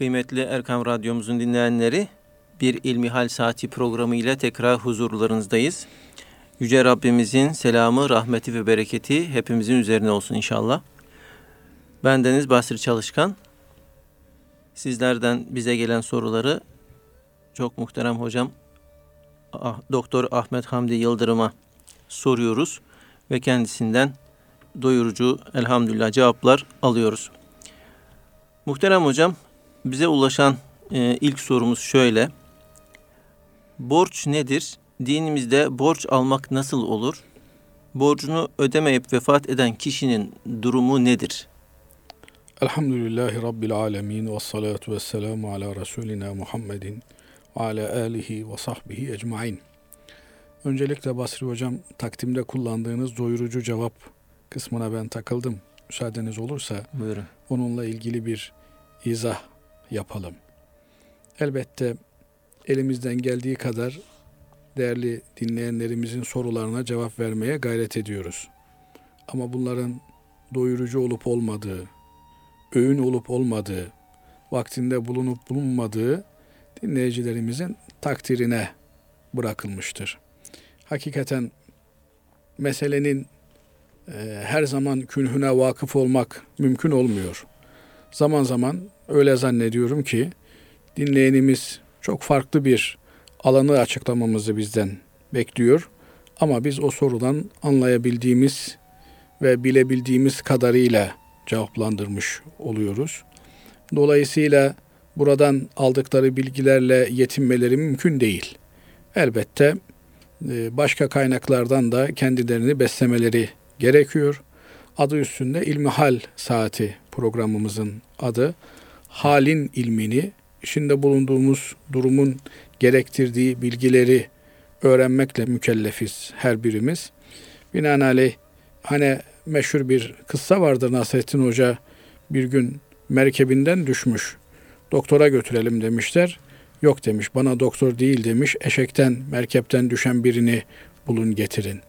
Kıymetli Erkam Radyomuzun dinleyenleri, bir İlmihal Saati programı ile tekrar huzurlarınızdayız. Yüce Rabbimizin selamı, rahmeti ve bereketi hepimizin üzerine olsun inşallah. Ben Deniz Basri Çalışkan. Sizlerden bize gelen soruları çok muhterem hocam ah, Doktor Ahmet Hamdi Yıldırım'a soruyoruz ve kendisinden doyurucu elhamdülillah cevaplar alıyoruz. Muhterem hocam bize ulaşan e, ilk sorumuz şöyle. Borç nedir? Dinimizde borç almak nasıl olur? Borcunu ödemeyip vefat eden kişinin durumu nedir? Elhamdülillahi Rabbil alemin ve salatu ve selamu ala Resulina Muhammedin ve ala alihi ve sahbihi ecmain. Öncelikle Basri Hocam takdimde kullandığınız doyurucu cevap kısmına ben takıldım. Müsaadeniz olursa Buyurun. onunla ilgili bir izah yapalım. Elbette elimizden geldiği kadar değerli dinleyenlerimizin sorularına cevap vermeye gayret ediyoruz. Ama bunların doyurucu olup olmadığı, öğün olup olmadığı, vaktinde bulunup bulunmadığı dinleyicilerimizin takdirine bırakılmıştır. Hakikaten meselenin e, her zaman künhüne vakıf olmak mümkün olmuyor. Zaman zaman öyle zannediyorum ki dinleyenimiz çok farklı bir alanı açıklamamızı bizden bekliyor. Ama biz o sorudan anlayabildiğimiz ve bilebildiğimiz kadarıyla cevaplandırmış oluyoruz. Dolayısıyla buradan aldıkları bilgilerle yetinmeleri mümkün değil. Elbette e, başka kaynaklardan da kendilerini beslemeleri gerekiyor. Adı üstünde İlmihal Saati programımızın adı. Halin ilmini, içinde bulunduğumuz durumun gerektirdiği bilgileri öğrenmekle mükellefiz her birimiz. Binaenaleyh hani meşhur bir kıssa vardır Nasrettin Hoca bir gün merkebinden düşmüş. Doktora götürelim demişler. Yok demiş bana doktor değil demiş. Eşekten merkepten düşen birini bulun getirin.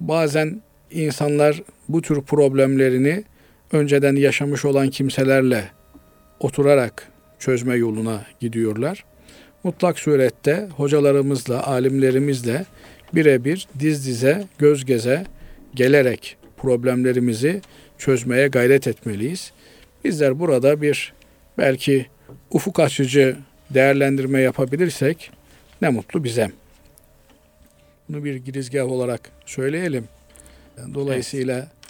Bazen insanlar bu tür problemlerini önceden yaşamış olan kimselerle oturarak çözme yoluna gidiyorlar. Mutlak surette hocalarımızla, alimlerimizle birebir diz dize, göz geze gelerek problemlerimizi çözmeye gayret etmeliyiz. Bizler burada bir belki ufuk açıcı değerlendirme yapabilirsek ne mutlu bize. Bunu bir girizgah olarak söyleyelim. Dolayısıyla evet.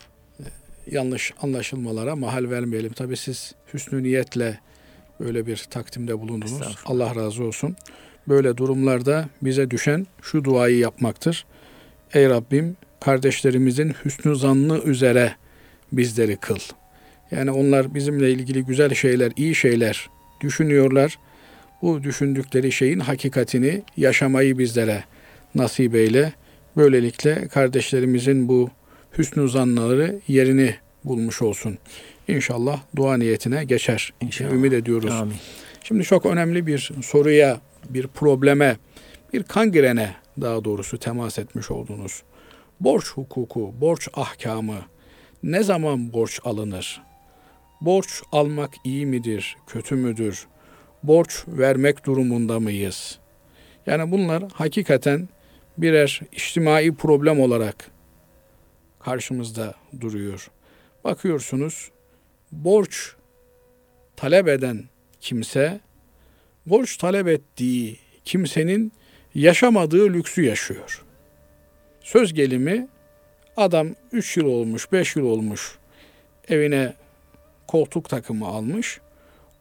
Yanlış anlaşılmalara mahal vermeyelim. Tabii siz hüsnü niyetle böyle bir takdimde bulundunuz. Allah razı olsun. Böyle durumlarda bize düşen şu duayı yapmaktır. Ey Rabbim kardeşlerimizin hüsnü zannı üzere bizleri kıl. Yani onlar bizimle ilgili güzel şeyler, iyi şeyler düşünüyorlar. Bu düşündükleri şeyin hakikatini yaşamayı bizlere nasip eyle. Böylelikle kardeşlerimizin bu hüsnü zanları yerini bulmuş olsun. İnşallah dua niyetine geçer. İnşallah. Ümit ediyoruz. Amin. Şimdi çok önemli bir soruya, bir probleme, bir kangirene daha doğrusu temas etmiş oldunuz. Borç hukuku, borç ahkamı ne zaman borç alınır? Borç almak iyi midir, kötü müdür? Borç vermek durumunda mıyız? Yani bunlar hakikaten birer içtimai problem olarak karşımızda duruyor. Bakıyorsunuz borç talep eden kimse borç talep ettiği kimsenin yaşamadığı lüksü yaşıyor. Söz gelimi adam 3 yıl olmuş, 5 yıl olmuş evine koltuk takımı almış.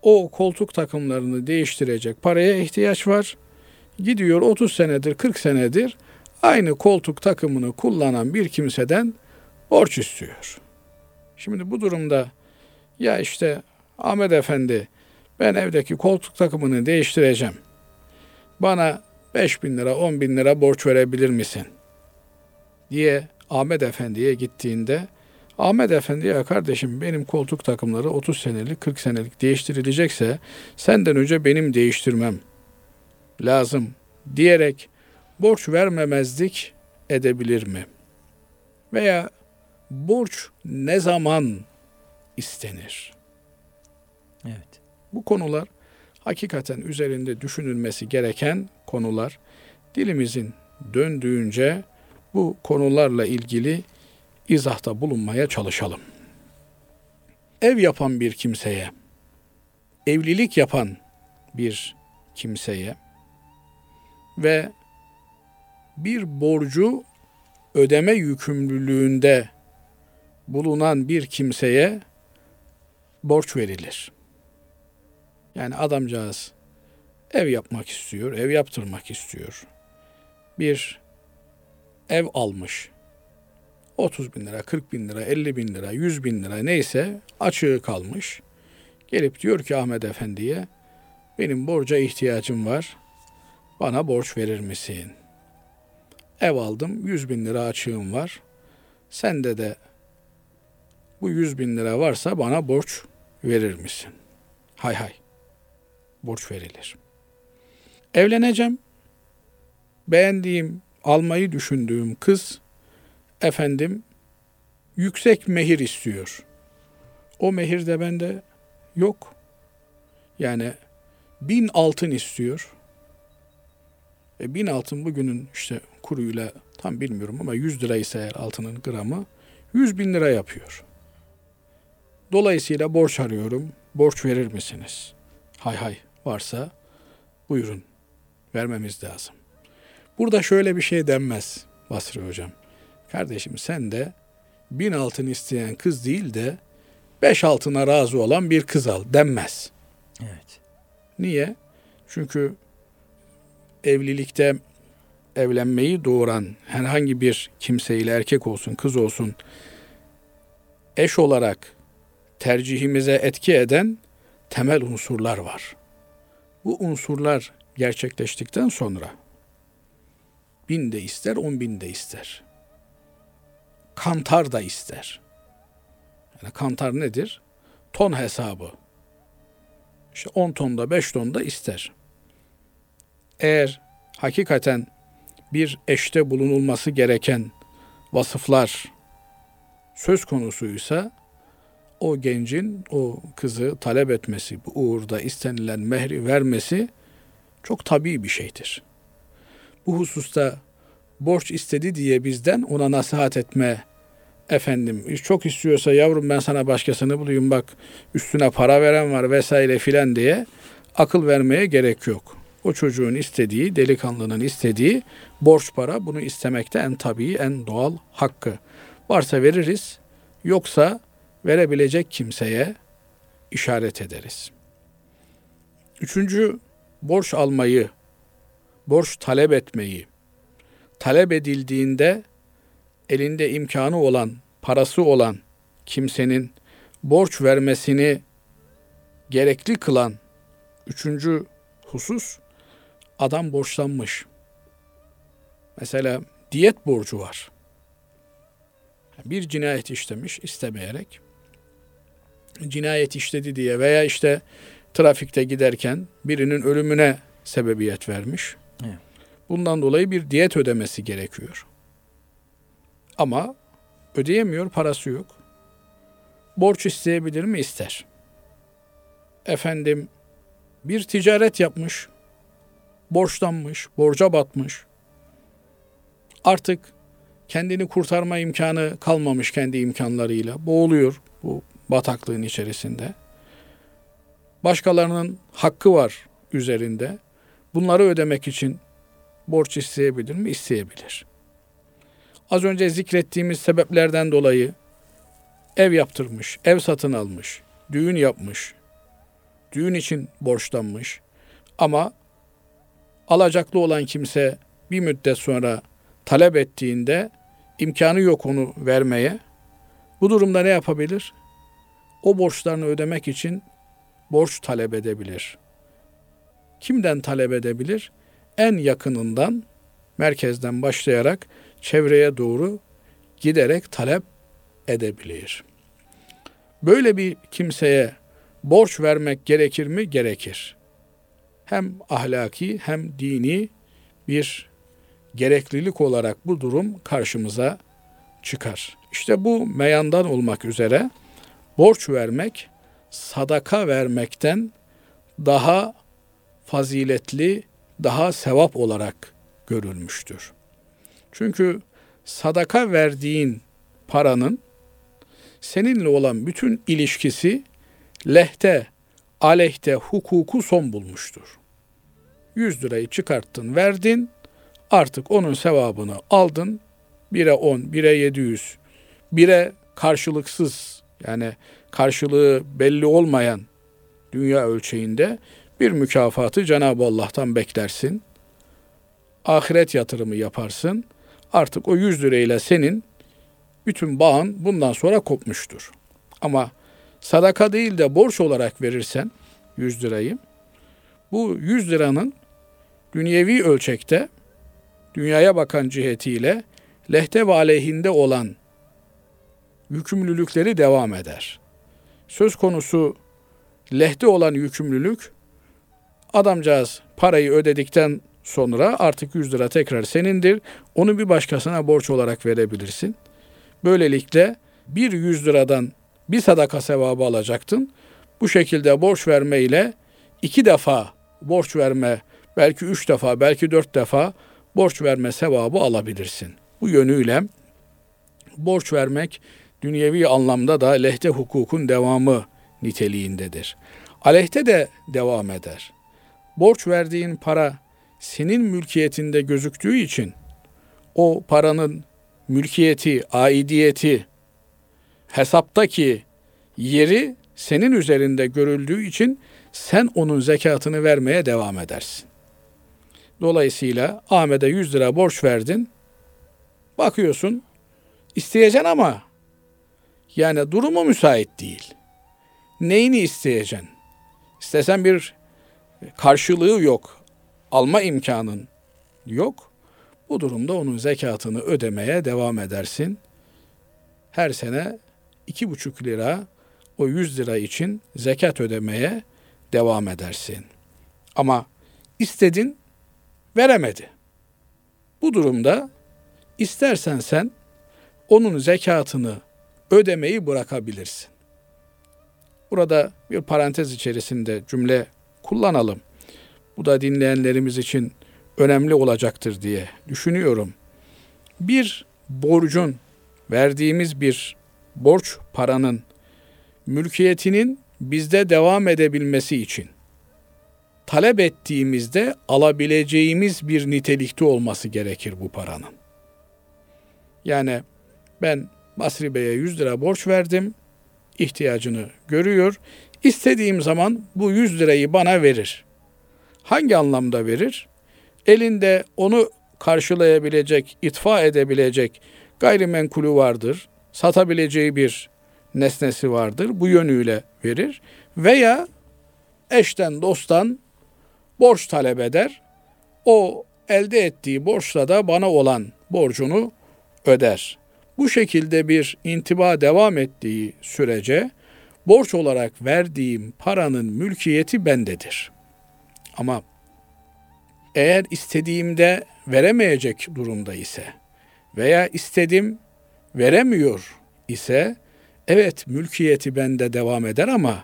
O koltuk takımlarını değiştirecek paraya ihtiyaç var. Gidiyor 30 senedir, 40 senedir aynı koltuk takımını kullanan bir kimseden borç istiyor. Şimdi bu durumda ya işte Ahmet Efendi ben evdeki koltuk takımını değiştireceğim. Bana 5 bin lira 10 bin lira borç verebilir misin? diye Ahmet Efendi'ye gittiğinde Ahmet Efendi ya kardeşim benim koltuk takımları 30 senelik 40 senelik değiştirilecekse senden önce benim değiştirmem lazım diyerek borç vermemezlik edebilir mi? Veya borç ne zaman istenir? Evet. Bu konular hakikaten üzerinde düşünülmesi gereken konular. Dilimizin döndüğünce bu konularla ilgili izahta bulunmaya çalışalım. Ev yapan bir kimseye, evlilik yapan bir kimseye ve bir borcu ödeme yükümlülüğünde bulunan bir kimseye borç verilir. Yani adamcağız ev yapmak istiyor, ev yaptırmak istiyor. Bir ev almış. 30 bin lira, 40 bin lira, 50 bin lira, 100 bin lira neyse açığı kalmış. Gelip diyor ki Ahmet Efendi'ye benim borca ihtiyacım var. Bana borç verir misin? Ev aldım 100 bin lira açığım var. Sende de bu 100 bin lira varsa bana borç verir misin? Hay hay. Borç verilir. Evleneceğim. Beğendiğim, almayı düşündüğüm kız efendim yüksek mehir istiyor. O mehir de bende yok. Yani bin altın istiyor. E bin altın bugünün işte kuruyla tam bilmiyorum ama 100 lira ise eğer altının gramı 100 bin lira yapıyor. Dolayısıyla borç arıyorum. Borç verir misiniz? Hay hay varsa buyurun vermemiz lazım. Burada şöyle bir şey denmez Basri Hocam. Kardeşim sen de bin altın isteyen kız değil de beş altına razı olan bir kız al denmez. Evet. Niye? Çünkü evlilikte evlenmeyi doğuran herhangi bir kimseyle erkek olsun kız olsun eş olarak tercihimize etki eden temel unsurlar var. Bu unsurlar gerçekleştikten sonra bin de ister, on bin de ister. Kantar da ister. Yani kantar nedir? Ton hesabı. İşte 10 tonda 5 tonda ister. Eğer hakikaten bir eşte bulunulması gereken vasıflar söz konusuysa o gencin o kızı talep etmesi, bu uğurda istenilen mehri vermesi çok tabii bir şeydir. Bu hususta borç istedi diye bizden ona nasihat etme efendim çok istiyorsa yavrum ben sana başkasını bulayım bak üstüne para veren var vesaire filan diye akıl vermeye gerek yok. O çocuğun istediği, delikanlının istediği borç para bunu istemekte en tabii, en doğal hakkı. Varsa veririz, yoksa verebilecek kimseye işaret ederiz. Üçüncü, borç almayı, borç talep etmeyi, talep edildiğinde elinde imkanı olan, parası olan kimsenin borç vermesini gerekli kılan üçüncü husus adam borçlanmış. Mesela diyet borcu var. Bir cinayet işlemiş istemeyerek. Cinayet işledi diye veya işte trafikte giderken birinin ölümüne sebebiyet vermiş. Evet. Bundan dolayı bir diyet ödemesi gerekiyor. Ama ödeyemiyor, parası yok. Borç isteyebilir mi? İster. Efendim bir ticaret yapmış, borçlanmış, borca batmış. Artık kendini kurtarma imkanı kalmamış kendi imkanlarıyla. Boğuluyor bu bataklığın içerisinde. Başkalarının hakkı var üzerinde. Bunları ödemek için borç isteyebilir mi? İsteyebilir. Az önce zikrettiğimiz sebeplerden dolayı ev yaptırmış, ev satın almış, düğün yapmış, düğün için borçlanmış ama alacaklı olan kimse bir müddet sonra talep ettiğinde imkanı yok onu vermeye. Bu durumda ne yapabilir? O borçlarını ödemek için borç talep edebilir. Kimden talep edebilir? En yakınından, merkezden başlayarak çevreye doğru giderek talep edebilir. Böyle bir kimseye borç vermek gerekir mi? Gerekir. Hem ahlaki hem dini bir gereklilik olarak bu durum karşımıza çıkar. İşte bu meyandan olmak üzere borç vermek sadaka vermekten daha faziletli, daha sevap olarak görülmüştür. Çünkü sadaka verdiğin paranın seninle olan bütün ilişkisi lehte, aleyhte, hukuku son bulmuştur. 100 lirayı çıkarttın, verdin, artık onun sevabını aldın. 1'e 10, 1'e 700, 1'e karşılıksız yani karşılığı belli olmayan dünya ölçeğinde bir mükafatı Cenab-ı Allah'tan beklersin. Ahiret yatırımı yaparsın. Artık o 100 lirayla senin bütün bağın bundan sonra kopmuştur. Ama sadaka değil de borç olarak verirsen 100 lirayı bu 100 liranın dünyevi ölçekte dünyaya bakan cihetiyle lehte ve aleyhinde olan yükümlülükleri devam eder. Söz konusu lehte olan yükümlülük adamcağız parayı ödedikten sonra artık 100 lira tekrar senindir. Onu bir başkasına borç olarak verebilirsin. Böylelikle bir 100 liradan bir sadaka sevabı alacaktın. Bu şekilde borç verme ile iki defa borç verme, belki üç defa, belki dört defa borç verme sevabı alabilirsin. Bu yönüyle borç vermek dünyevi anlamda da lehte hukukun devamı niteliğindedir. Aleyhte de devam eder. Borç verdiğin para senin mülkiyetinde gözüktüğü için o paranın mülkiyeti, aidiyeti, hesaptaki yeri senin üzerinde görüldüğü için sen onun zekatını vermeye devam edersin. Dolayısıyla Ahmet'e 100 lira borç verdin. Bakıyorsun isteyeceksin ama yani durumu müsait değil. Neyini isteyeceksin? İstesen bir karşılığı yok. Alma imkanın yok. Bu durumda onun zekatını ödemeye devam edersin. Her sene iki buçuk lira o 100 lira için zekat ödemeye devam edersin. Ama istedin veremedi. Bu durumda istersen sen onun zekatını ödemeyi bırakabilirsin. Burada bir parantez içerisinde cümle kullanalım. Bu da dinleyenlerimiz için önemli olacaktır diye düşünüyorum. Bir borcun verdiğimiz bir borç paranın mülkiyetinin bizde devam edebilmesi için talep ettiğimizde alabileceğimiz bir nitelikte olması gerekir bu paranın. Yani ben Basri Bey'e 100 lira borç verdim. ihtiyacını görüyor. İstediğim zaman bu 100 lirayı bana verir. Hangi anlamda verir? Elinde onu karşılayabilecek, itfa edebilecek gayrimenkulü vardır. Satabileceği bir nesnesi vardır. Bu yönüyle verir. Veya eşten dosttan borç talep eder. O elde ettiği borçla da bana olan borcunu öder. Bu şekilde bir intiba devam ettiği sürece borç olarak verdiğim paranın mülkiyeti bendedir. Ama eğer istediğimde veremeyecek durumda ise veya istedim veremiyor ise evet mülkiyeti bende devam eder ama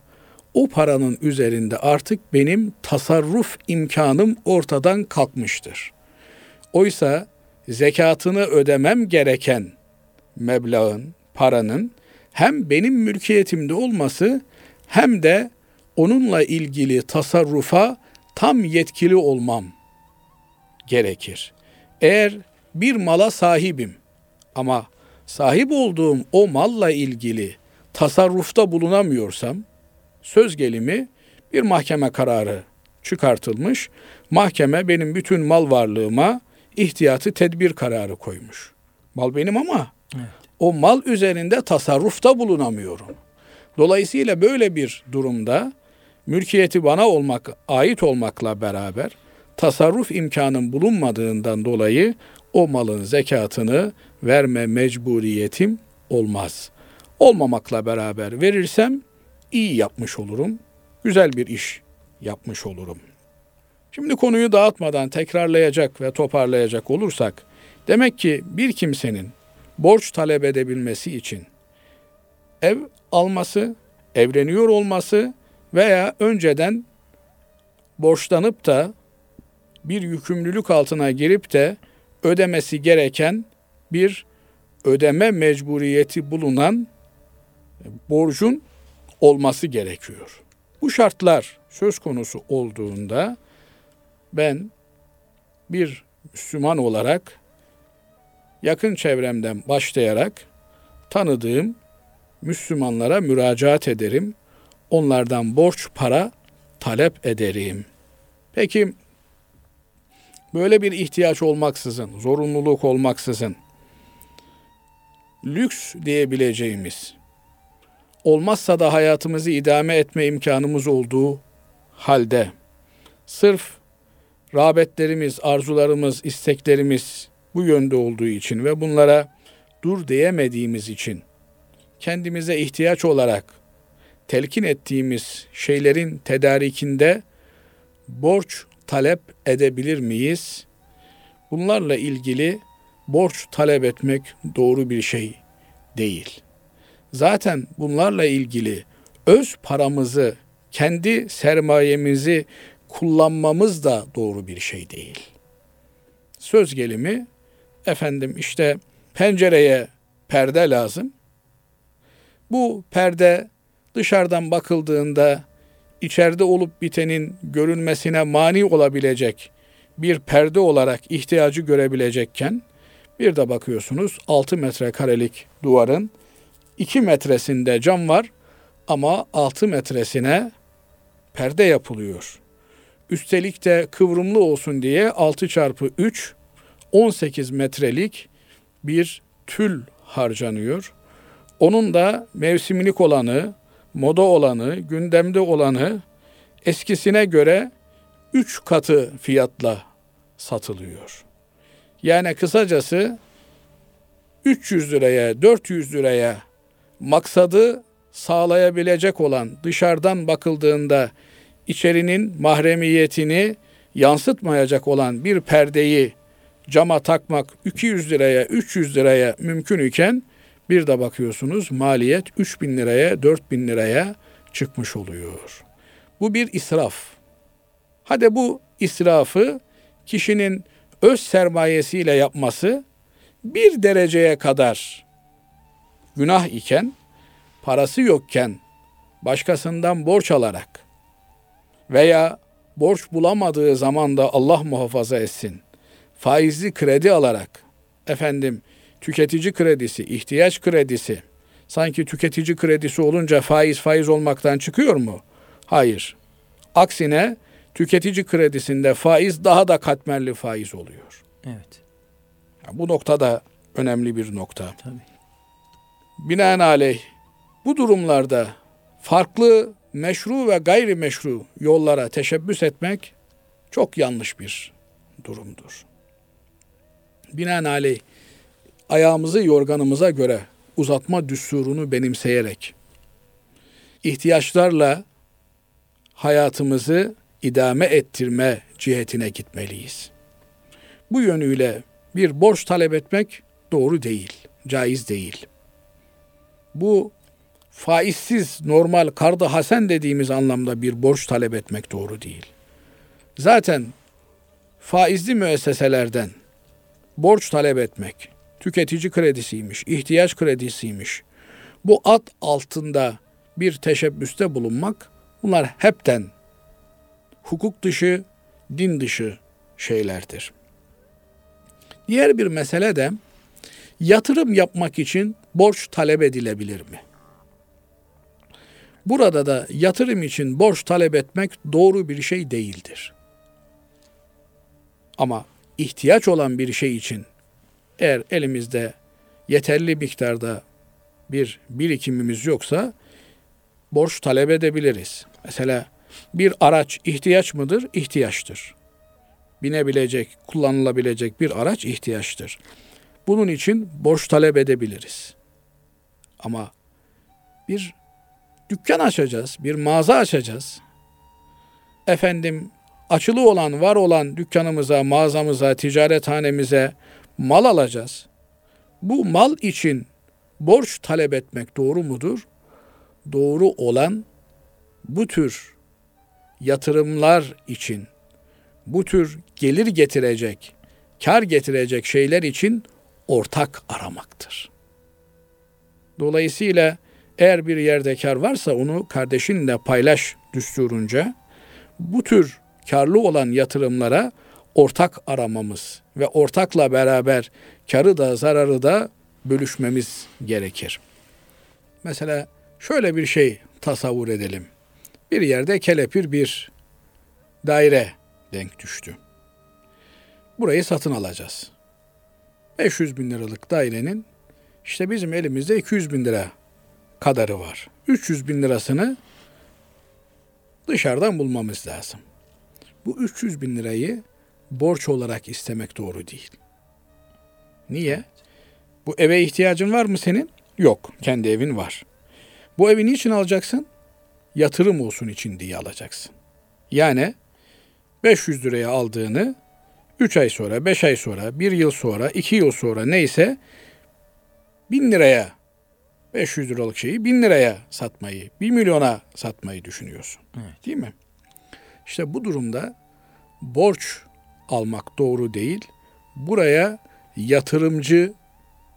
o paranın üzerinde artık benim tasarruf imkanım ortadan kalkmıştır. Oysa zekatını ödemem gereken meblağın, paranın hem benim mülkiyetimde olması hem de onunla ilgili tasarrufa tam yetkili olmam gerekir. Eğer bir mala sahibim ama sahip olduğum o malla ilgili tasarrufta bulunamıyorsam söz gelimi bir mahkeme kararı çıkartılmış. Mahkeme benim bütün mal varlığıma ihtiyatı tedbir kararı koymuş. Mal benim ama o mal üzerinde tasarrufta bulunamıyorum. Dolayısıyla böyle bir durumda mülkiyeti bana olmak, ait olmakla beraber tasarruf imkanım bulunmadığından dolayı o malın zekatını verme mecburiyetim olmaz. Olmamakla beraber verirsem iyi yapmış olurum. Güzel bir iş yapmış olurum. Şimdi konuyu dağıtmadan tekrarlayacak ve toparlayacak olursak demek ki bir kimsenin borç talep edebilmesi için ev alması, evleniyor olması veya önceden borçlanıp da bir yükümlülük altına girip de ödemesi gereken bir ödeme mecburiyeti bulunan borcun olması gerekiyor. Bu şartlar söz konusu olduğunda ben bir Müslüman olarak yakın çevremden başlayarak tanıdığım Müslümanlara müracaat ederim. Onlardan borç para talep ederim. Peki böyle bir ihtiyaç olmaksızın, zorunluluk olmaksızın lüks diyebileceğimiz olmazsa da hayatımızı idame etme imkanımız olduğu halde sırf rağbetlerimiz, arzularımız, isteklerimiz bu yönde olduğu için ve bunlara dur diyemediğimiz için kendimize ihtiyaç olarak telkin ettiğimiz şeylerin tedarikinde borç talep edebilir miyiz? Bunlarla ilgili borç talep etmek doğru bir şey değil. Zaten bunlarla ilgili öz paramızı, kendi sermayemizi kullanmamız da doğru bir şey değil. Söz gelimi efendim işte pencereye perde lazım. Bu perde dışarıdan bakıldığında içeride olup bitenin görünmesine mani olabilecek bir perde olarak ihtiyacı görebilecekken bir de bakıyorsunuz 6 metrekarelik duvarın 2 metresinde cam var ama 6 metresine perde yapılıyor. Üstelik de kıvrımlı olsun diye 6 çarpı 3 18 metrelik bir tül harcanıyor. Onun da mevsimlik olanı, moda olanı, gündemde olanı eskisine göre 3 katı fiyatla satılıyor. Yani kısacası 300 liraya, 400 liraya maksadı sağlayabilecek olan dışarıdan bakıldığında içerinin mahremiyetini yansıtmayacak olan bir perdeyi cama takmak 200 liraya, 300 liraya mümkün iken bir de bakıyorsunuz maliyet 3000 liraya, 4000 liraya çıkmış oluyor. Bu bir israf. Hadi bu israfı kişinin öz sermayesiyle yapması bir dereceye kadar günah iken, parası yokken başkasından borç alarak veya borç bulamadığı zaman da Allah muhafaza etsin. Faizli kredi alarak efendim tüketici kredisi, ihtiyaç kredisi sanki tüketici kredisi olunca faiz faiz olmaktan çıkıyor mu? Hayır. Aksine tüketici kredisinde faiz daha da katmerli faiz oluyor. Evet. Bu nokta da önemli bir nokta. Tabii. Binaenaleyh bu durumlarda farklı meşru ve gayri meşru yollara teşebbüs etmek çok yanlış bir durumdur. Binaenaleyh ayağımızı yorganımıza göre uzatma düsturunu benimseyerek ihtiyaçlarla hayatımızı idame ettirme cihetine gitmeliyiz. Bu yönüyle bir borç talep etmek doğru değil, caiz değil. Bu faizsiz normal kardı hasen dediğimiz anlamda bir borç talep etmek doğru değil. Zaten faizli müesseselerden borç talep etmek, tüketici kredisiymiş, ihtiyaç kredisiymiş. Bu at altında bir teşebbüste bulunmak bunlar hepten hukuk dışı, din dışı şeylerdir. Diğer bir mesele de yatırım yapmak için borç talep edilebilir mi? Burada da yatırım için borç talep etmek doğru bir şey değildir. Ama ihtiyaç olan bir şey için eğer elimizde yeterli miktarda bir birikimimiz yoksa borç talep edebiliriz. Mesela bir araç ihtiyaç mıdır? İhtiyaçtır. Binebilecek, kullanılabilecek bir araç ihtiyaçtır. Bunun için borç talep edebiliriz. Ama bir dükkan açacağız, bir mağaza açacağız. Efendim açılı olan, var olan dükkanımıza, mağazamıza, ticarethanemize mal alacağız. Bu mal için borç talep etmek doğru mudur? Doğru olan bu tür yatırımlar için bu tür gelir getirecek, kar getirecek şeyler için ortak aramaktır. Dolayısıyla eğer bir yerde kar varsa onu kardeşinle paylaş düsturunca bu tür karlı olan yatırımlara ortak aramamız ve ortakla beraber karı da zararı da bölüşmemiz gerekir. Mesela şöyle bir şey tasavvur edelim. Bir yerde kelepir bir daire denk düştü. Burayı satın alacağız. 500 bin liralık dairenin işte bizim elimizde 200 bin lira kadarı var. 300 bin lirasını dışarıdan bulmamız lazım. Bu 300 bin lirayı borç olarak istemek doğru değil. Niye? Bu eve ihtiyacın var mı senin? Yok. Kendi evin var. Bu evi niçin alacaksın? Yatırım olsun için diye alacaksın. Yani 500 liraya aldığını 3 ay sonra, 5 ay sonra, 1 yıl sonra, 2 yıl sonra neyse 1000 liraya 500 liralık şeyi 1000 liraya satmayı, 1 milyona satmayı düşünüyorsun. Evet. Değil mi? İşte bu durumda borç almak doğru değil. Buraya yatırımcı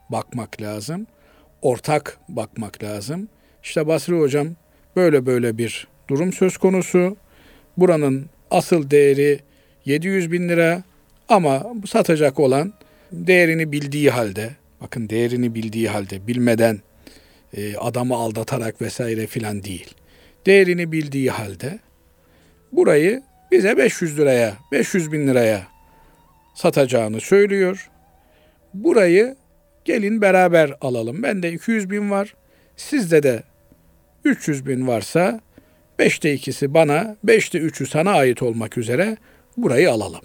bakmak lazım. Ortak bakmak lazım. İşte Basri hocam böyle böyle bir durum söz konusu. Buranın asıl değeri 700 bin lira ama satacak olan değerini bildiği halde, bakın değerini bildiği halde bilmeden e, adamı aldatarak vesaire filan değil. Değerini bildiği halde burayı bize 500 liraya, 500 bin liraya satacağını söylüyor. Burayı gelin beraber alalım. Bende 200 bin var. Sizde de 300 bin varsa 5'te ikisi bana, 5'te 3'ü sana ait olmak üzere burayı alalım.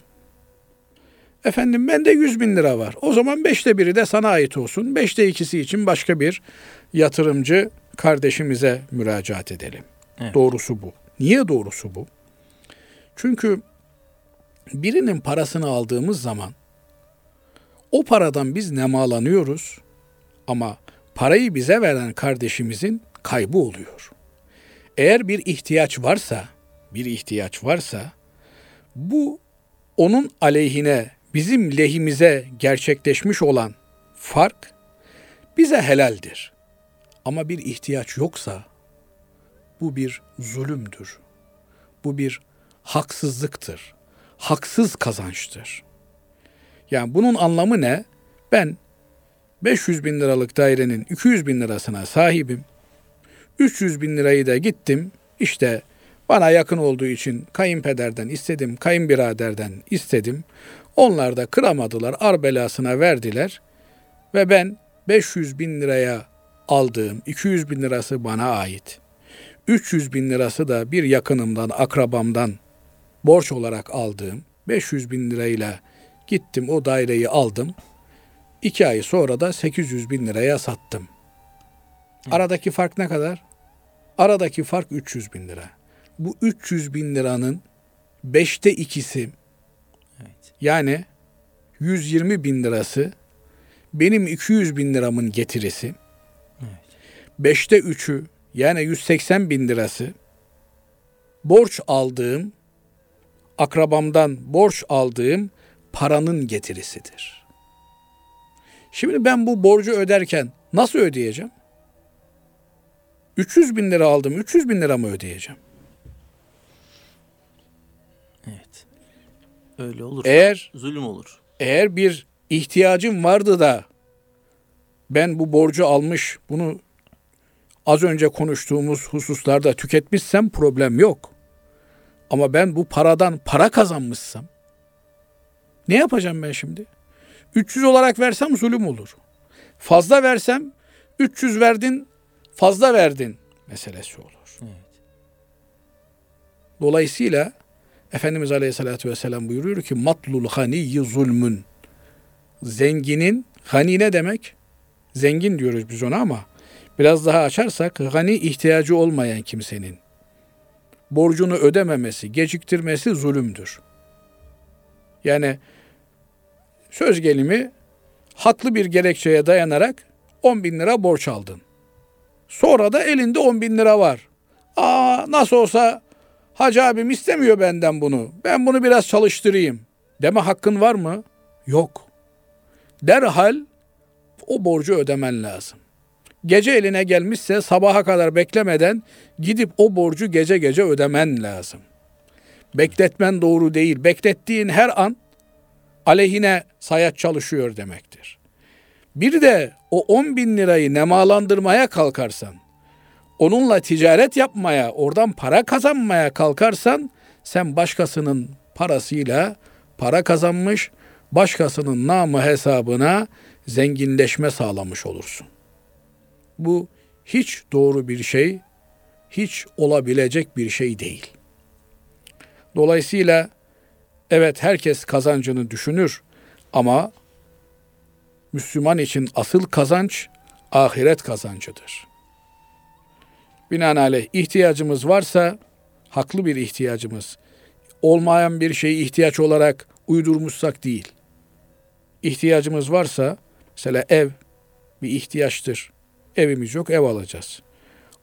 Efendim bende 100 bin lira var. O zaman 5'te biri de sana ait olsun. 5'te ikisi için başka bir yatırımcı kardeşimize müracaat edelim. Evet. Doğrusu bu. Niye doğrusu bu? Çünkü birinin parasını aldığımız zaman o paradan biz nemalanıyoruz ama parayı bize veren kardeşimizin kaybı oluyor. Eğer bir ihtiyaç varsa, bir ihtiyaç varsa bu onun aleyhine, bizim lehimize gerçekleşmiş olan fark bize helaldir. Ama bir ihtiyaç yoksa bu bir zulümdür. Bu bir haksızlıktır. Haksız kazançtır. Yani bunun anlamı ne? Ben 500 bin liralık dairenin 200 bin lirasına sahibim. 300 bin lirayı da gittim. İşte bana yakın olduğu için kayınpederden istedim, kayınbiraderden istedim. Onlar da kıramadılar, ar belasına verdiler. Ve ben 500 bin liraya aldığım 200 bin lirası bana ait. 300 bin lirası da bir yakınımdan, akrabamdan borç olarak aldığım 500 bin lirayla gittim o daireyi aldım. İki ay sonra da 800 bin liraya sattım. Aradaki fark ne kadar? Aradaki fark 300 bin lira. Bu 300 bin liranın beşte ikisi Evet. yani 120 bin lirası benim 200 bin liramın getirisi. Evet. Beşte üçü yani 180 bin lirası borç aldığım akrabamdan borç aldığım paranın getirisidir. Şimdi ben bu borcu öderken nasıl ödeyeceğim? 300 bin lira aldım. 300 bin lira mı ödeyeceğim? Evet. Öyle olur. Eğer Zulüm olur. eğer bir ihtiyacım vardı da ben bu borcu almış bunu az önce konuştuğumuz hususlarda tüketmişsem problem yok. Ama ben bu paradan para kazanmışsam ne yapacağım ben şimdi? 300 olarak versem zulüm olur. Fazla versem 300 verdin fazla verdin meselesi olur. Evet. Dolayısıyla Efendimiz Aleyhisselatü Vesselam buyuruyor ki matlul haniyyi zulmün. Zenginin, hani ne demek? Zengin diyoruz biz ona ama biraz daha açarsak gani ihtiyacı olmayan kimsenin borcunu ödememesi, geciktirmesi zulümdür. Yani söz gelimi haklı bir gerekçeye dayanarak 10 bin lira borç aldın. Sonra da elinde 10 bin lira var. Aa nasıl olsa Hacı abim istemiyor benden bunu. Ben bunu biraz çalıştırayım. Deme hakkın var mı? Yok. Derhal o borcu ödemen lazım. Gece eline gelmişse sabaha kadar beklemeden gidip o borcu gece gece ödemen lazım. Bekletmen doğru değil. Beklettiğin her an aleyhine sayaç çalışıyor demektir. Bir de o 10 bin lirayı nemalandırmaya kalkarsan, onunla ticaret yapmaya, oradan para kazanmaya kalkarsan, sen başkasının parasıyla para kazanmış, başkasının namı hesabına zenginleşme sağlamış olursun. Bu hiç doğru bir şey, hiç olabilecek bir şey değil. Dolayısıyla evet herkes kazancını düşünür ama Müslüman için asıl kazanç ahiret kazancıdır. Binaenaleyh ihtiyacımız varsa haklı bir ihtiyacımız. Olmayan bir şeyi ihtiyaç olarak uydurmuşsak değil. İhtiyacımız varsa mesela ev bir ihtiyaçtır. Evimiz yok ev alacağız.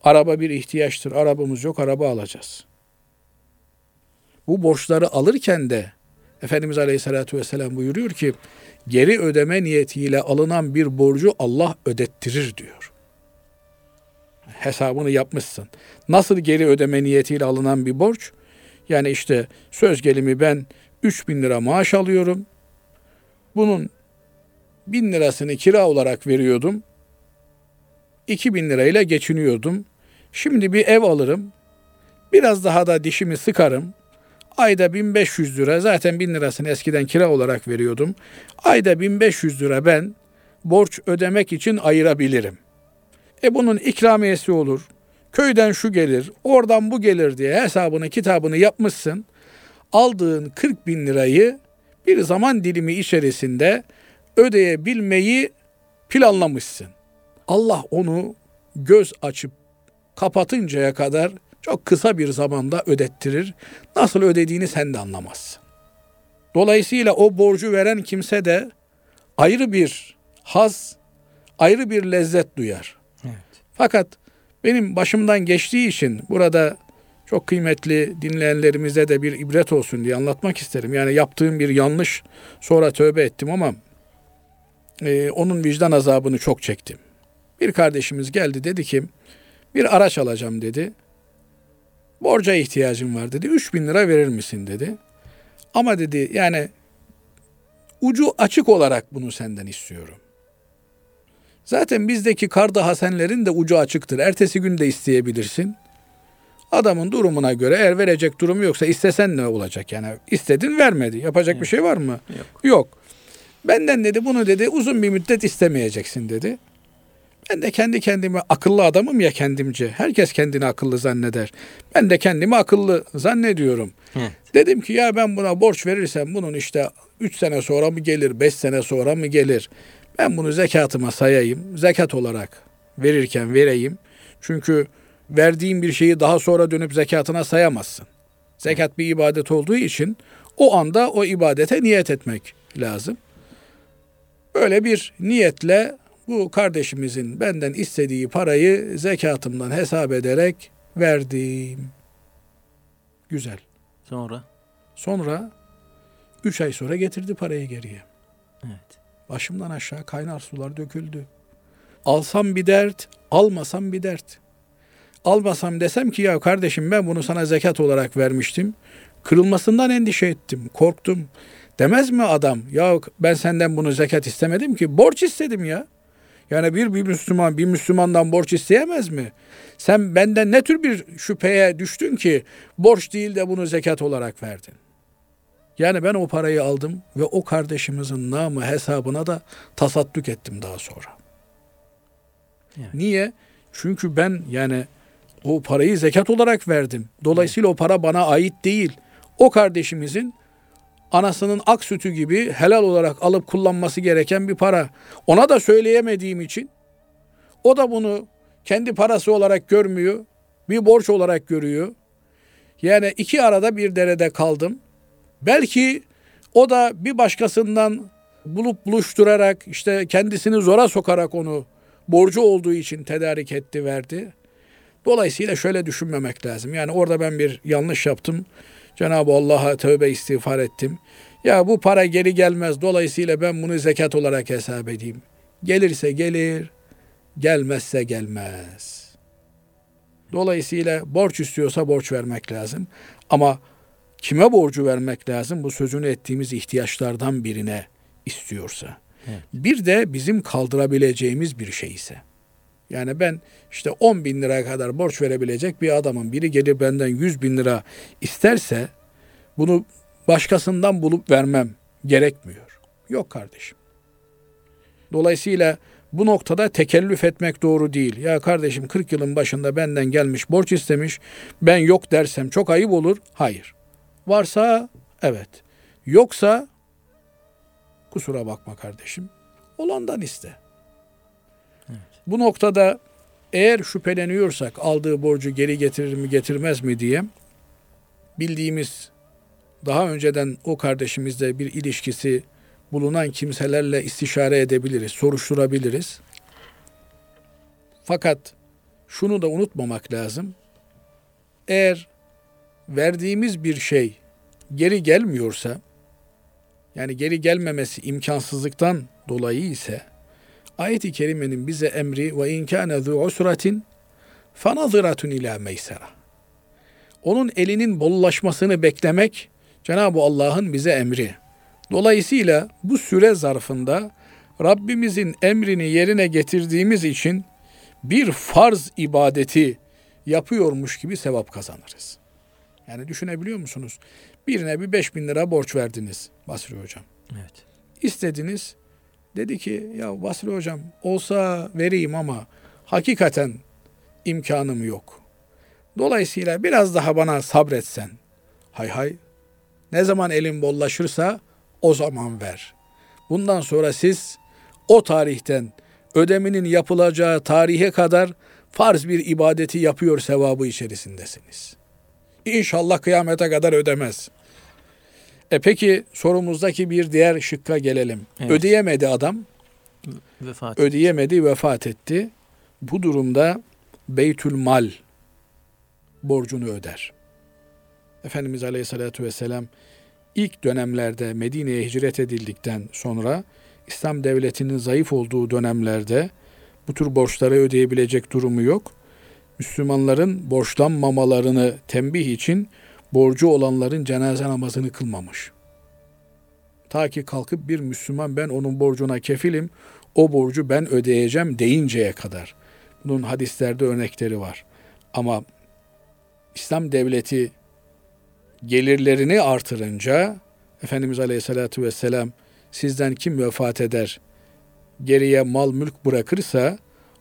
Araba bir ihtiyaçtır. Arabamız yok araba alacağız. Bu borçları alırken de Efendimiz Aleyhisselatü Vesselam buyuruyor ki geri ödeme niyetiyle alınan bir borcu Allah ödettirir diyor. Hesabını yapmışsın. Nasıl geri ödeme niyetiyle alınan bir borç? Yani işte söz gelimi ben 3 bin lira maaş alıyorum. Bunun bin lirasını kira olarak veriyordum. 2 bin lirayla geçiniyordum. Şimdi bir ev alırım. Biraz daha da dişimi sıkarım. Ayda 1500 lira zaten 1000 lirasını eskiden kira olarak veriyordum. Ayda 1500 lira ben borç ödemek için ayırabilirim. E bunun ikramiyesi olur. Köyden şu gelir, oradan bu gelir diye hesabını kitabını yapmışsın. Aldığın 40 bin lirayı bir zaman dilimi içerisinde ödeyebilmeyi planlamışsın. Allah onu göz açıp kapatıncaya kadar çok kısa bir zamanda ödettirir. Nasıl ödediğini sen de anlamazsın. Dolayısıyla o borcu veren kimse de ayrı bir haz, ayrı bir lezzet duyar. Evet. Fakat benim başımdan geçtiği için burada çok kıymetli dinleyenlerimize de bir ibret olsun diye anlatmak isterim. Yani yaptığım bir yanlış sonra tövbe ettim ama e, onun vicdan azabını çok çektim. Bir kardeşimiz geldi dedi ki bir araç alacağım dedi. Borca ihtiyacım var dedi. 3 bin lira verir misin dedi. Ama dedi yani ucu açık olarak bunu senden istiyorum. Zaten bizdeki kardı hasenlerin de ucu açıktır. Ertesi gün de isteyebilirsin. Adamın durumuna göre eğer verecek durumu yoksa istesen ne olacak yani? istedin vermedi. Yapacak bir şey var mı? Yok. Yok. Benden dedi bunu dedi uzun bir müddet istemeyeceksin dedi. Ben de kendi kendime akıllı adamım ya kendimce. Herkes kendini akıllı zanneder. Ben de kendimi akıllı zannediyorum. Evet. Dedim ki ya ben buna borç verirsem bunun işte 3 sene sonra mı gelir, 5 sene sonra mı gelir? Ben bunu zekatıma sayayım. Zekat olarak verirken vereyim. Çünkü verdiğin bir şeyi daha sonra dönüp zekatına sayamazsın. Zekat bir ibadet olduğu için o anda o ibadete niyet etmek lazım. Böyle bir niyetle bu kardeşimizin benden istediği parayı zekatımdan hesap ederek verdim. Güzel. Sonra Sonra üç ay sonra getirdi parayı geriye. evet. Başımdan aşağı kaynar sular döküldü. Alsam bir dert, almasam bir dert. Almasam desem ki ya kardeşim ben bunu sana zekat olarak vermiştim. Kırılmasından endişe ettim, korktum. Demez mi adam? Ya ben senden bunu zekat istemedim ki. Borç istedim ya. Yani bir, bir Müslüman bir Müslümandan borç isteyemez mi? Sen benden ne tür bir şüpheye düştün ki borç değil de bunu zekat olarak verdin? Yani ben o parayı aldım ve o kardeşimizin namı hesabına da tasadduk ettim daha sonra. Evet. Niye? Çünkü ben yani o parayı zekat olarak verdim. Dolayısıyla o para bana ait değil. O kardeşimizin anasının ak sütü gibi helal olarak alıp kullanması gereken bir para. Ona da söyleyemediğim için o da bunu kendi parası olarak görmüyor. Bir borç olarak görüyor. Yani iki arada bir derede kaldım. Belki o da bir başkasından bulup buluşturarak işte kendisini zora sokarak onu borcu olduğu için tedarik etti verdi. Dolayısıyla şöyle düşünmemek lazım. Yani orada ben bir yanlış yaptım. Cenab-ı Allah'a tövbe istiğfar ettim. Ya bu para geri gelmez. Dolayısıyla ben bunu zekat olarak hesap edeyim. Gelirse gelir, gelmezse gelmez. Dolayısıyla borç istiyorsa borç vermek lazım. Ama kime borcu vermek lazım? Bu sözünü ettiğimiz ihtiyaçlardan birine istiyorsa. Evet. Bir de bizim kaldırabileceğimiz bir şey ise. Yani ben işte 10 bin lira kadar borç verebilecek bir adamın biri gelir benden 100 bin lira isterse bunu başkasından bulup vermem gerekmiyor. Yok kardeşim. Dolayısıyla bu noktada tekellüf etmek doğru değil. Ya kardeşim 40 yılın başında benden gelmiş borç istemiş. Ben yok dersem çok ayıp olur. Hayır. Varsa evet. Yoksa kusura bakma kardeşim. Olandan iste. Bu noktada eğer şüpheleniyorsak aldığı borcu geri getirir mi getirmez mi diye bildiğimiz daha önceden o kardeşimizle bir ilişkisi bulunan kimselerle istişare edebiliriz, soruşturabiliriz. Fakat şunu da unutmamak lazım. Eğer verdiğimiz bir şey geri gelmiyorsa, yani geri gelmemesi imkansızlıktan dolayı ise, ayet-i kerimenin bize emri ve in kana zu usratin fanazıratun ila meysera. Onun elinin bollaşmasını beklemek Cenab-ı Allah'ın bize emri. Dolayısıyla bu süre zarfında Rabbimizin emrini yerine getirdiğimiz için bir farz ibadeti yapıyormuş gibi sevap kazanırız. Yani düşünebiliyor musunuz? Birine bir beş bin lira borç verdiniz Basri Hocam. Evet. İstediniz. Dedi ki ya Basri Hocam olsa vereyim ama hakikaten imkanım yok. Dolayısıyla biraz daha bana sabretsen. Hay hay. Ne zaman elim bollaşırsa o zaman ver. Bundan sonra siz o tarihten ödeminin yapılacağı tarihe kadar farz bir ibadeti yapıyor sevabı içerisindesiniz. İnşallah kıyamete kadar ödemez. E peki sorumuzdaki bir diğer şıkka gelelim. Evet. Ödeyemedi adam. Vefat ödeyemedi, vefat etti. Bu durumda Beytül Mal borcunu öder. Efendimiz Aleyhisselatü Vesselam ilk dönemlerde Medine'ye hicret edildikten sonra İslam devletinin zayıf olduğu dönemlerde bu tür borçları ödeyebilecek durumu yok. Müslümanların borçlanmamalarını tembih için borcu olanların cenaze namazını kılmamış. Ta ki kalkıp bir Müslüman ben onun borcuna kefilim, o borcu ben ödeyeceğim deyinceye kadar. Bunun hadislerde örnekleri var. Ama İslam devleti gelirlerini artırınca Efendimiz Aleyhisselatü Vesselam sizden kim vefat eder geriye mal mülk bırakırsa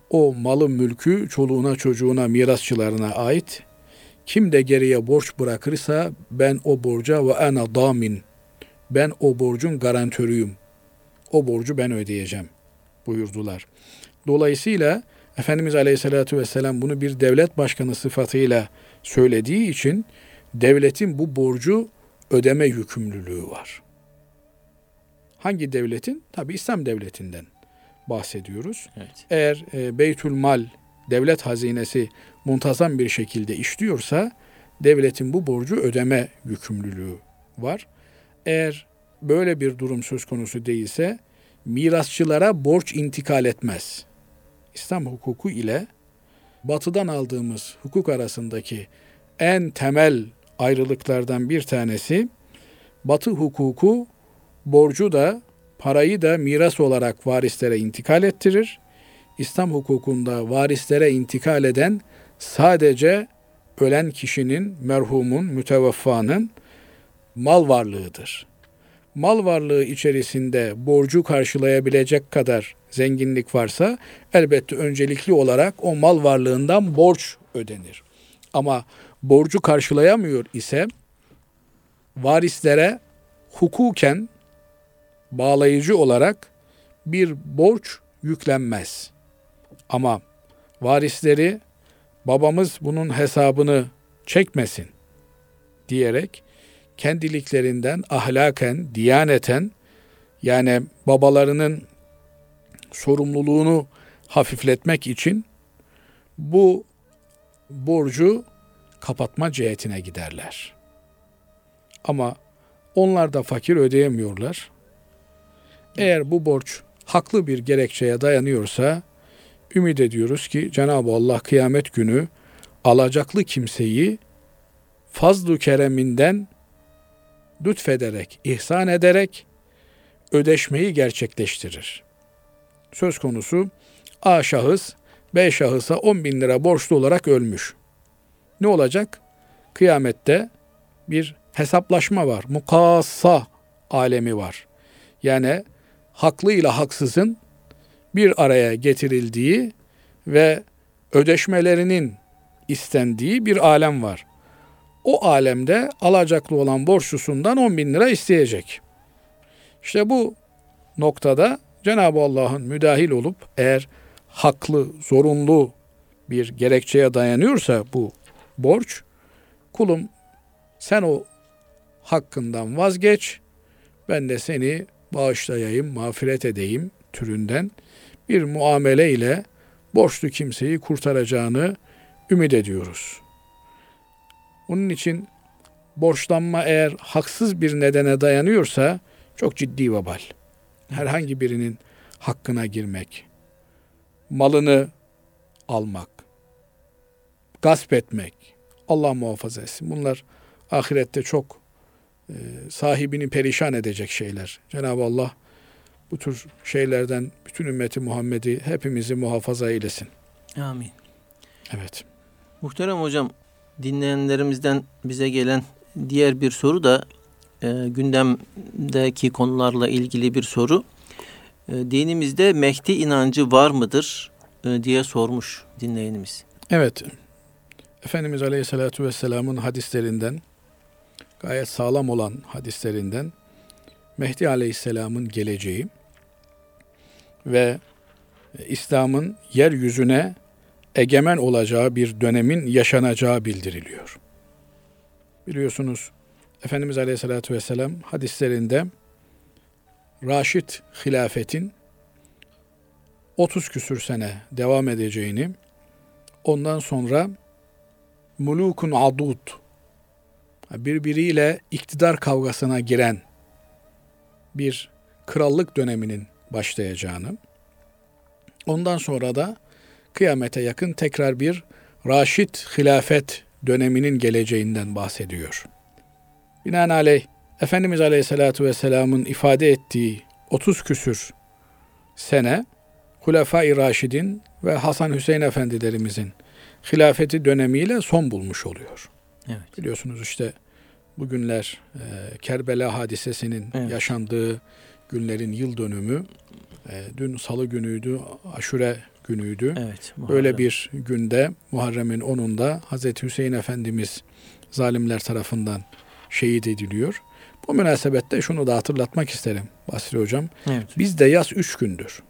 o malı mülkü çoluğuna çocuğuna mirasçılarına ait. Kim de geriye borç bırakırsa ben o borca ve ana damin. Ben o borcun garantörüyüm. O borcu ben ödeyeceğim buyurdular. Dolayısıyla Efendimiz Aleyhisselatü Vesselam bunu bir devlet başkanı sıfatıyla söylediği için devletin bu borcu ödeme yükümlülüğü var. Hangi devletin? Tabi İslam devletinden bahsediyoruz. Evet. Eğer e, Beytül Mal devlet hazinesi muntazam bir şekilde işliyorsa devletin bu borcu ödeme yükümlülüğü var. Eğer böyle bir durum söz konusu değilse mirasçılara borç intikal etmez. İslam hukuku ile batıdan aldığımız hukuk arasındaki en temel ayrılıklardan bir tanesi Batı hukuku borcu da parayı da miras olarak varislere intikal ettirir. İslam hukukunda varislere intikal eden sadece ölen kişinin, merhumun, müteveffanın mal varlığıdır. Mal varlığı içerisinde borcu karşılayabilecek kadar zenginlik varsa elbette öncelikli olarak o mal varlığından borç ödenir. Ama borcu karşılayamıyor ise varislere hukuken bağlayıcı olarak bir borç yüklenmez. Ama varisleri babamız bunun hesabını çekmesin diyerek kendiliklerinden ahlaken, diyaneten yani babalarının sorumluluğunu hafifletmek için bu borcu kapatma cihetine giderler. Ama onlar da fakir ödeyemiyorlar. Eğer bu borç haklı bir gerekçeye dayanıyorsa ümit ediyoruz ki Cenab-ı Allah kıyamet günü alacaklı kimseyi fazlu kereminden lütfederek, ihsan ederek ödeşmeyi gerçekleştirir. Söz konusu A şahıs B şahısa 10 bin lira borçlu olarak ölmüş. Ne olacak? Kıyamette bir hesaplaşma var. Mukassa alemi var. Yani haklı ile haksızın bir araya getirildiği ve ödeşmelerinin istendiği bir alem var. O alemde alacaklı olan borçlusundan 10 bin lira isteyecek. İşte bu noktada Cenab-ı Allah'ın müdahil olup eğer haklı, zorunlu bir gerekçeye dayanıyorsa bu borç, kulum sen o hakkından vazgeç, ben de seni bağışlayayım, mağfiret edeyim türünden bir muamele ile borçlu kimseyi kurtaracağını ümit ediyoruz. Onun için borçlanma eğer haksız bir nedene dayanıyorsa çok ciddi vebal. Herhangi birinin hakkına girmek, malını almak, gasp etmek, Allah muhafaza etsin. Bunlar ahirette çok e, sahibini perişan edecek şeyler. Cenab-ı Allah bu tür şeylerden bütün ümmeti Muhammed'i hepimizi muhafaza eylesin. Amin. Evet. Muhterem hocam, dinleyenlerimizden bize gelen diğer bir soru da e, gündemdeki konularla ilgili bir soru. E, dinimizde Mehdi inancı var mıdır e, diye sormuş dinleyenimiz. Evet. Efendimiz Aleyhisselatü Vesselam'ın hadislerinden gayet sağlam olan hadislerinden Mehdi Aleyhisselam'ın geleceği ve İslam'ın yeryüzüne egemen olacağı bir dönemin yaşanacağı bildiriliyor. Biliyorsunuz Efendimiz Aleyhisselatü Vesselam hadislerinde Raşid hilafetin 30 küsür sene devam edeceğini, ondan sonra mulukun adud, birbiriyle iktidar kavgasına giren bir krallık döneminin başlayacağını, ondan sonra da kıyamete yakın tekrar bir Raşid hilafet döneminin geleceğinden bahsediyor. Binaenaleyh Efendimiz Aleyhisselatü Vesselam'ın ifade ettiği 30 küsür sene Hulefai Raşid'in ve Hasan Hüseyin Efendilerimizin hilafeti dönemiyle son bulmuş oluyor. Evet. Biliyorsunuz işte bugünler e, Kerbela hadisesinin Evet. yaşandığı günlerin yıl dönümü. E, dün salı günüydü, aşure günüydü. Evet. Böyle bir günde Muharrem'in 10'unda Hazreti Hüseyin Efendimiz zalimler tarafından şehit ediliyor. Bu münasebette şunu da hatırlatmak isterim Basri Hocam. Evet. Bizde yaz üç gündür.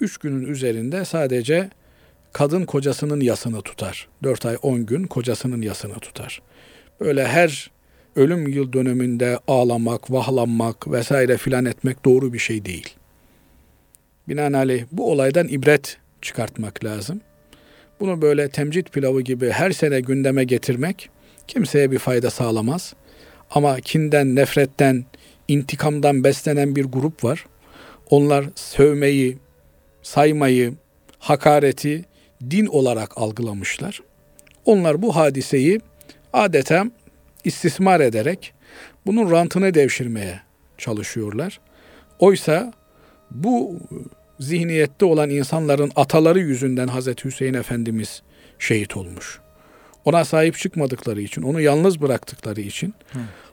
Üç günün üzerinde sadece kadın kocasının yasını tutar. Dört ay on gün kocasının yasını tutar. Böyle her ölüm yıl dönümünde ağlamak, vahlanmak vesaire filan etmek doğru bir şey değil. Binaenaleyh bu olaydan ibret çıkartmak lazım. Bunu böyle temcit pilavı gibi her sene gündeme getirmek kimseye bir fayda sağlamaz. Ama kinden, nefretten, intikamdan beslenen bir grup var. Onlar sövmeyi, saymayı, hakareti din olarak algılamışlar. Onlar bu hadiseyi adeta istismar ederek bunun rantını devşirmeye çalışıyorlar. Oysa bu zihniyette olan insanların ataları yüzünden Hazreti Hüseyin Efendimiz şehit olmuş. Ona sahip çıkmadıkları için, onu yalnız bıraktıkları için,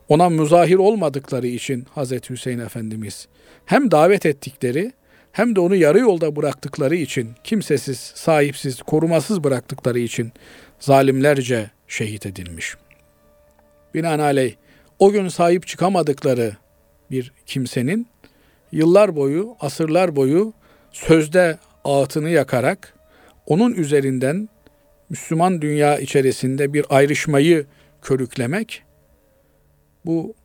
ona müzahir olmadıkları için Hazreti Hüseyin Efendimiz hem davet ettikleri hem de onu yarı yolda bıraktıkları için, kimsesiz, sahipsiz, korumasız bıraktıkları için zalimlerce şehit edilmiş. Binaenaleyh o gün sahip çıkamadıkları bir kimsenin yıllar boyu, asırlar boyu sözde ağıtını yakarak onun üzerinden Müslüman dünya içerisinde bir ayrışmayı körüklemek bu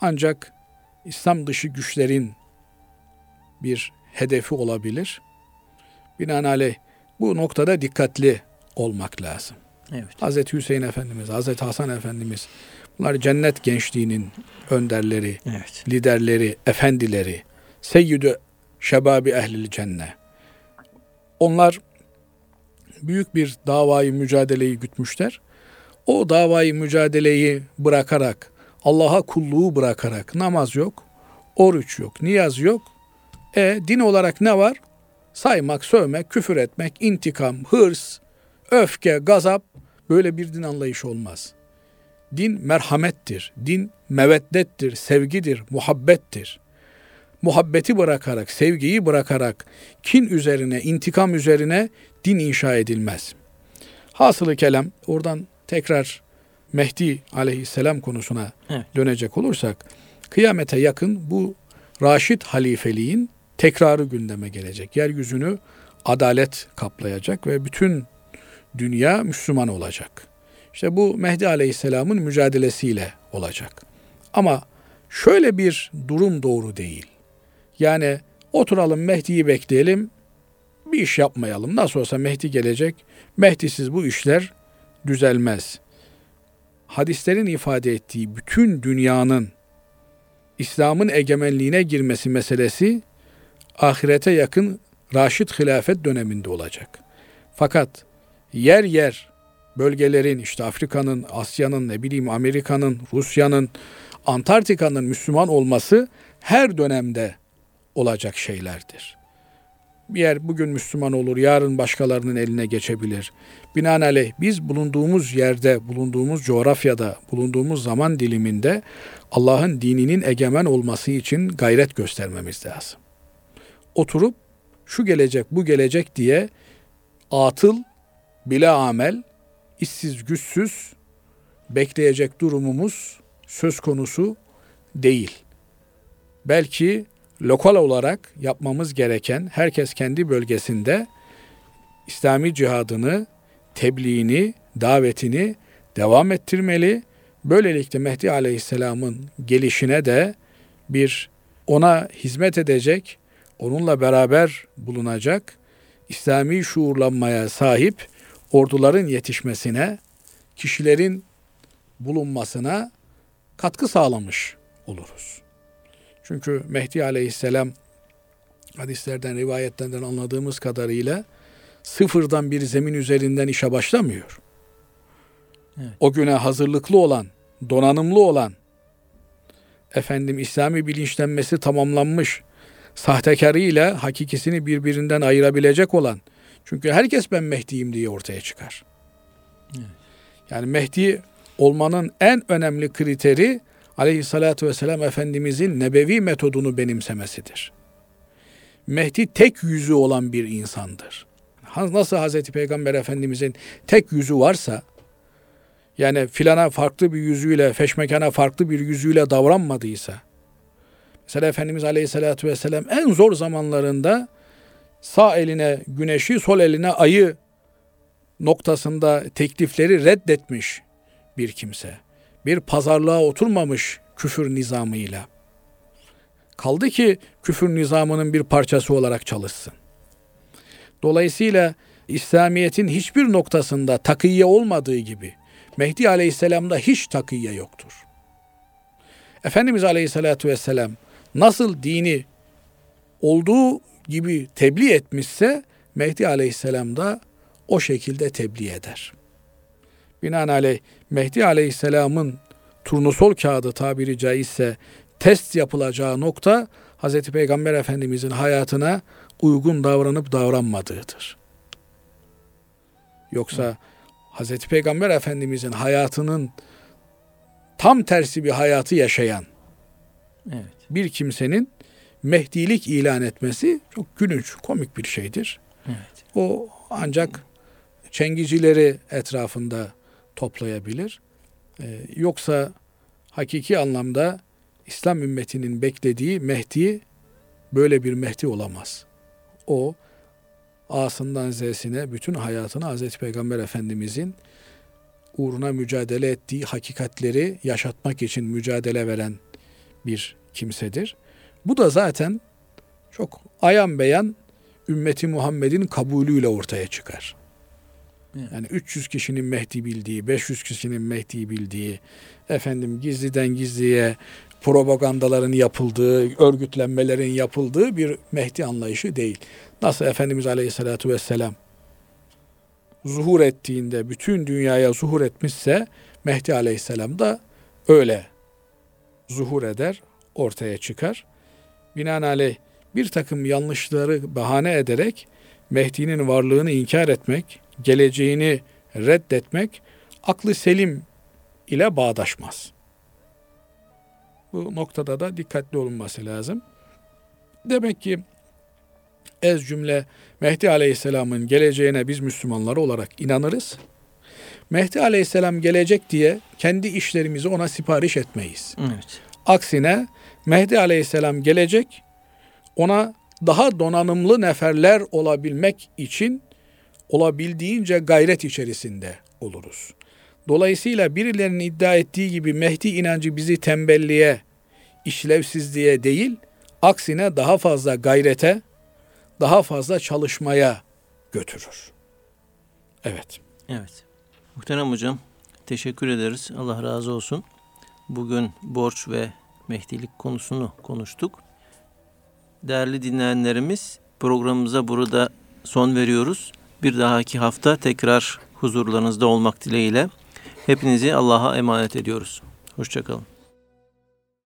ancak İslam dışı güçlerin bir hedefi olabilir. Binaenaleyh bu noktada dikkatli olmak lazım. Evet. Hazreti Hüseyin Efendimiz, Hazreti Hasan Efendimiz bunlar cennet gençliğinin önderleri, Evet. liderleri, efendileri, seyyidü şebabi ehlil cenne. Onlar büyük bir davayı mücadeleyi gütmüşler. O davayı mücadeleyi bırakarak, Allah'a kulluğu bırakarak namaz yok, oruç yok, niyaz yok. E din olarak ne var? Saymak, sövmek, küfür etmek, intikam, hırs, öfke, gazap böyle bir din anlayışı olmaz. Din merhamettir, din meveddettir, sevgidir, muhabbettir. Muhabbeti bırakarak, sevgiyi bırakarak kin üzerine, intikam üzerine din inşa edilmez. Hasılı kelam oradan tekrar Mehdi aleyhisselam konusuna Evet. dönecek olursak kıyamete yakın bu Raşid halifeliğin tekrarı gündeme gelecek. Yeryüzünü adalet kaplayacak ve bütün dünya Müslüman olacak. İşte bu Mehdi Aleyhisselam'ın mücadelesiyle olacak. Ama şöyle bir durum doğru değil. Yani oturalım Mehdi'yi bekleyelim, bir iş yapmayalım. Nasıl olsa Mehdi gelecek. Mehdi'siz bu işler düzelmez. Hadislerin ifade ettiği bütün dünyanın İslam'ın egemenliğine girmesi meselesi ahirete yakın Raşid hilafet döneminde olacak. Fakat yer yer bölgelerin işte Afrika'nın, Asya'nın, ne bileyim Amerika'nın, Rusya'nın, Antarktika'nın Müslüman olması her dönemde olacak şeylerdir. Bir yer bugün Müslüman olur, yarın başkalarının eline geçebilir. Binaenaleyh biz bulunduğumuz yerde, bulunduğumuz coğrafyada, bulunduğumuz zaman diliminde Allah'ın dininin egemen olması için gayret göstermemiz lazım. Oturup şu gelecek, bu gelecek diye atıl, bile amel, işsiz güçsüz bekleyecek durumumuz söz konusu değil. Belki lokal olarak yapmamız gereken herkes kendi bölgesinde İslami cihadını, tebliğini, davetini devam ettirmeli. Böylelikle Mehdi Aleyhisselam'ın gelişine de bir ona hizmet edecek, onunla beraber bulunacak, İslami şuurlanmaya sahip orduların yetişmesine, kişilerin bulunmasına katkı sağlamış oluruz. Çünkü Mehdi Aleyhisselam hadislerden, rivayetlerden anladığımız kadarıyla sıfırdan bir zemin üzerinden işe başlamıyor. Evet. O güne hazırlıklı olan, donanımlı olan, efendim İslami bilinçlenmesi tamamlanmış, sahtekarıyla hakikisini birbirinden ayırabilecek olan, çünkü herkes ben Mehdi'yim diye ortaya çıkar. Evet. Yani Mehdi olmanın en önemli kriteri aleyhissalatü vesselam Efendimizin nebevi metodunu benimsemesidir. Mehdi tek yüzü olan bir insandır. Nasıl Hazreti Peygamber Efendimizin tek yüzü varsa, yani filana farklı bir yüzüyle, feşmekana farklı bir yüzüyle davranmadıysa, mesela Efendimiz Aleyhisselatü Vesselam en zor zamanlarında sağ eline güneşi, sol eline ayı noktasında teklifleri reddetmiş bir kimse. Bir pazarlığa oturmamış küfür nizamıyla. Kaldı ki küfür nizamının bir parçası olarak çalışsın. Dolayısıyla İslamiyet'in hiçbir noktasında takiyye olmadığı gibi Mehdi Aleyhisselam'da hiç takiyye yoktur. Efendimiz Aleyhisselatü Vesselam nasıl dini olduğu gibi tebliğ etmişse Mehdi Aleyhisselam da o şekilde tebliğ eder. Binaenaleyh Mehdi Aleyhisselam'ın turnusol kağıdı tabiri caizse test yapılacağı nokta Hz. Peygamber Efendimizin hayatına uygun davranıp davranmadığıdır. Yoksa Hz. Peygamber Efendimizin hayatının tam tersi bir hayatı yaşayan Evet. bir kimsenin Mehdilik ilan etmesi çok gülünç, komik bir şeydir. Evet. O ancak çengicileri etrafında toplayabilir. Ee, yoksa hakiki anlamda İslam ümmetinin beklediği Mehdi böyle bir Mehdi olamaz. O A'sından Z'sine bütün hayatını Hz. Peygamber Efendimizin uğruna mücadele ettiği hakikatleri yaşatmak için mücadele veren bir kimsedir. Bu da zaten çok ayan beyan ümmeti Muhammed'in kabulüyle ortaya çıkar. Yani 300 kişinin Mehdi bildiği, 500 kişinin Mehdi bildiği, efendim gizliden gizliye propagandaların yapıldığı, örgütlenmelerin yapıldığı bir Mehdi anlayışı değil. Nasıl Efendimiz Aleyhisselatü Vesselam zuhur ettiğinde bütün dünyaya zuhur etmişse Mehdi Aleyhisselam da öyle zuhur eder, ortaya çıkar. Binaenaleyh bir takım yanlışları bahane ederek Mehdi'nin varlığını inkar etmek, geleceğini reddetmek aklı selim ile bağdaşmaz. Bu noktada da dikkatli olunması lazım. Demek ki ez cümle Mehdi Aleyhisselam'ın geleceğine biz Müslümanlar olarak inanırız. Mehdi Aleyhisselam gelecek diye kendi işlerimizi ona sipariş etmeyiz. Evet. Aksine Mehdi Aleyhisselam gelecek, ona daha donanımlı neferler olabilmek için olabildiğince gayret içerisinde oluruz. Dolayısıyla birilerinin iddia ettiği gibi Mehdi inancı bizi tembelliğe, işlevsizliğe değil, aksine daha fazla gayrete, daha fazla çalışmaya götürür. Evet. Evet. Muhterem hocam teşekkür ederiz. Allah razı olsun. Bugün borç ve mehdilik konusunu konuştuk. Değerli dinleyenlerimiz programımıza burada son veriyoruz. Bir dahaki hafta tekrar huzurlarınızda olmak dileğiyle hepinizi Allah'a emanet ediyoruz. Hoşçakalın.